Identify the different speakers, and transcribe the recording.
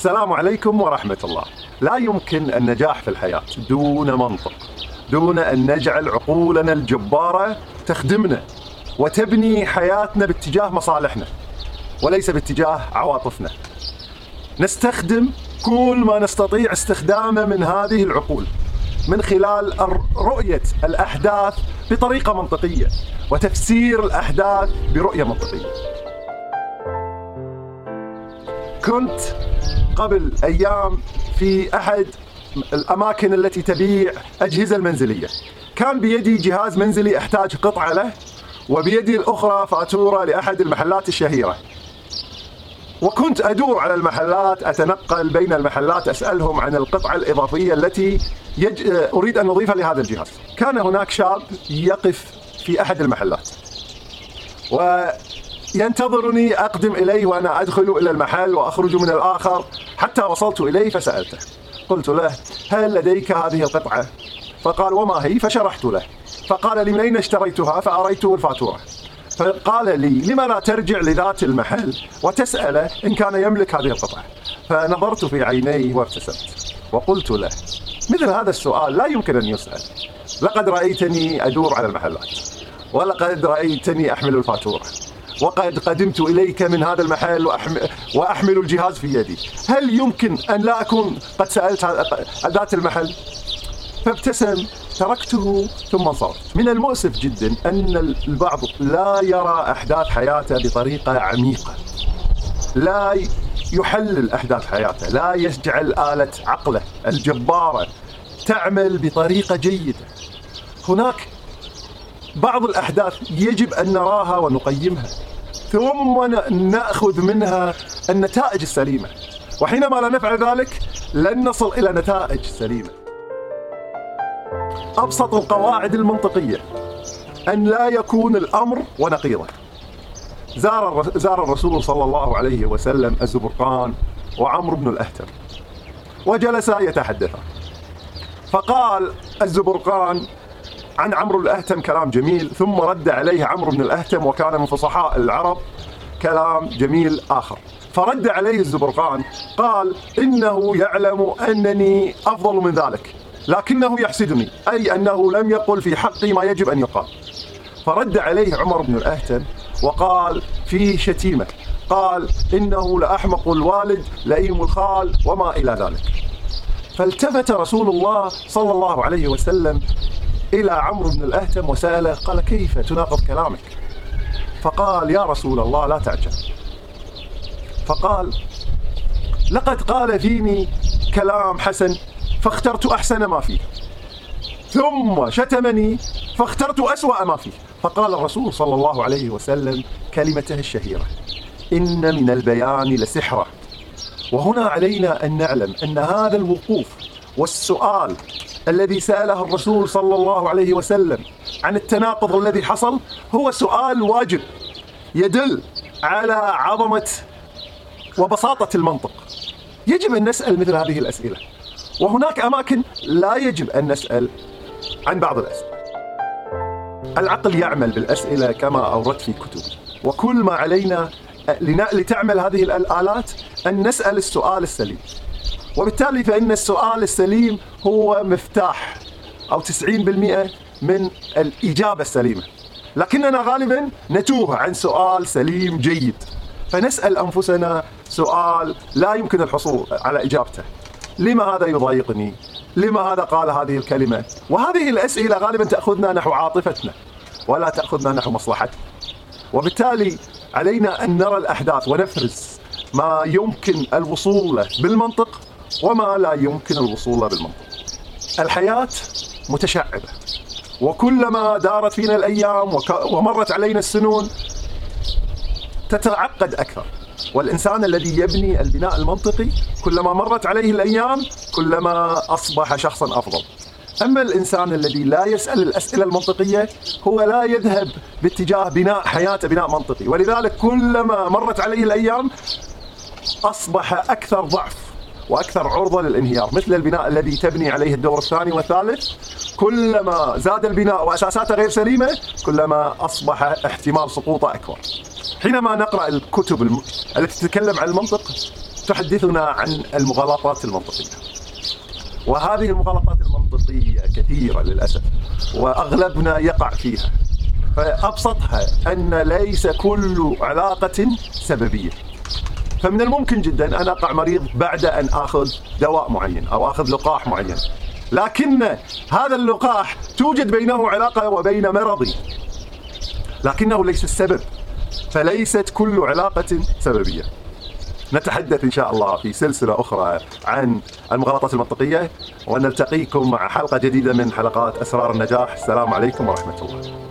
Speaker 1: السلام عليكم ورحمة الله. لا يمكن النجاح في الحياة دون منطق دون أن نجعل عقولنا الجبارة تخدمنا وتبني حياتنا باتجاه مصالحنا وليس باتجاه عواطفنا. نستخدم كل ما نستطيع استخدامه من هذه العقول من خلال رؤية الأحداث بطريقة منطقية وتفسير الأحداث برؤية منطقية. كنت قبل أيام في أحد الأماكن التي تبيع أجهزة المنزلية. كان بيدي جهاز منزلي أحتاج قطعة له وبيدي الأخرى فاتورة لأحد المحلات الشهيرة. وكنت أدور على المحلات أتنقل بين المحلات أسألهم عن القطعة الإضافية التي يج... أريد أن أضيفها لهذا الجهاز. كان هناك شاب يقف في أحد المحلات. وينتظرني أقدم إليه وأنا أدخل إلى المحل وأخرج من الآخر. حتى وصلت إليه فسألته. قلت له هل لديك هذه القطعة؟ فقال وما هي؟ فشرحت له. فقال لي من أين اشتريتها؟ فأريته الفاتورة. فقال لي لما لا ترجع لذات المحل وتسأله إن كان يملك هذه القطعة؟ فنظرت في عينيه وابتسمت. وقلت له مثل هذا السؤال لا يمكن أن يسأل. لقد رأيتني أدور على المحلات. ولقد رأيتني أحمل الفاتورة. وقد قدمت إليك من هذا المحل وأحمل, الجهاز في يدي. هل يمكن أن لا أكون قد سألت ذات المحل؟ فابتسم تركته ثم انصرفت من المؤسف جدا أن البعض لا يرى أحداث حياته بطريقة عميقة. لا يحلل أحداث حياته لا يجعل آلة عقله الجبارة تعمل بطريقة جيدة. هناك بعض الأحداث يجب أن نراها ونقيمها. ثم نأخذ منها النتائج السليمة. وحينما لا نفعل ذلك لن نصل إلى نتائج سليمة. أبسط القواعد المنطقية. أن لا يكون الأمر ونقيضة. زار زار الرسول صلى الله عليه وسلم الزبرقان وعمرو بن الأهتم. وجلسا يتحدثان. فقال الزبرقان عن عمرو الأهتم كلام جميل. ثم رد عليه عمرو بن الأهتم وكان من فصحاء العرب كلام جميل آخر. فرد عليه الزبرقان قال إنه يعلم أنني أفضل من ذلك لكنه يحسدني أي أنه لم يقل في حقي ما يجب أن يقال. فرد عليه عمر بن الأهتم وقال فيه شتيمة قال إنه لأحمق الوالد لئيم الخال وما إلى ذلك. فالتفت رسول الله صلى الله عليه وسلم إلى عمرو بن الأهتم وسأله قال كيف تناقض كلامك؟ فقال يا رسول الله لا تعجل فقال لقد قال فيني كلام حسن فاخترت أحسن ما فيه. ثم شتمني فاخترت أسوأ ما فيه. فقال الرسول صلى الله عليه وسلم كلمته الشهيرة إن من البيان لسحرة. وهنا علينا أن نعلم أن هذا الوقوف والسؤال الذي سأله الرسول صلى الله عليه وسلم عن التناقض الذي حصل هو سؤال واجب يدل على عظمة وبساطة المنطق. يجب أن نسأل مثل هذه الأسئلة. وهناك أماكن لا يجب أن نسأل عن بعض الأسئلة. العقل يعمل بالأسئلة كما أوردت في كتبي. وكل ما علينا لتعمل هذه الآلات أن نسأل السؤال السليم. وبالتالي فإن السؤال السليم هو مفتاح أو 90% من الإجابة السليمة. لكننا غالبا نتوه عن سؤال سليم جيد. فنسأل أنفسنا سؤال لا يمكن الحصول على إجابته. لما هذا يضايقني؟ لما هذا قال هذه الكلمة؟ وهذه الأسئلة غالبا تأخذنا نحو عاطفتنا ولا تأخذنا نحو مصلحتنا. وبالتالي علينا أن نرى الأحداث ونفرز ما يمكن الوصول له بالمنطق وما لا يمكن الوصول بالمنطق الحياة متشعبة. وكلما دارت فينا الأيام ومرت علينا السنون تتعقد أكثر. والإنسان الذي يبني البناء المنطقي كلما مرت عليه الأيام كلما أصبح شخصا أفضل. أما الإنسان الذي لا يسأل الأسئلة المنطقية هو لا يذهب باتجاه بناء حياته بناء منطقي. ولذلك كلما مرت عليه الأيام أصبح أكثر ضعف. وأكثر عرضة للانهيار، مثل البناء الذي تبني عليه الدور الثاني والثالث، كلما زاد البناء وأساساته غير سليمة، كلما أصبح احتمال سقوطه أكبر. حينما نقرأ الكتب التي تتكلم عن المنطق تحدثنا عن المغالطات المنطقية. وهذه المغالطات المنطقية كثيرة للأسف وأغلبنا يقع فيها. فأبسطها أن ليس كل علاقة سببية. فمن الممكن جدا أن أقع مريض بعد أن آخذ دواء معين أو آخذ لقاح معين. لكن هذا اللقاح توجد بينه علاقة وبين مرضي. لكنه ليس السبب فليست كل علاقة سببية. نتحدث إن شاء الله في سلسلة أخرى عن المغالطات المنطقية ونلتقيكم مع حلقة جديدة من حلقات أسرار النجاح. السلام عليكم ورحمة الله.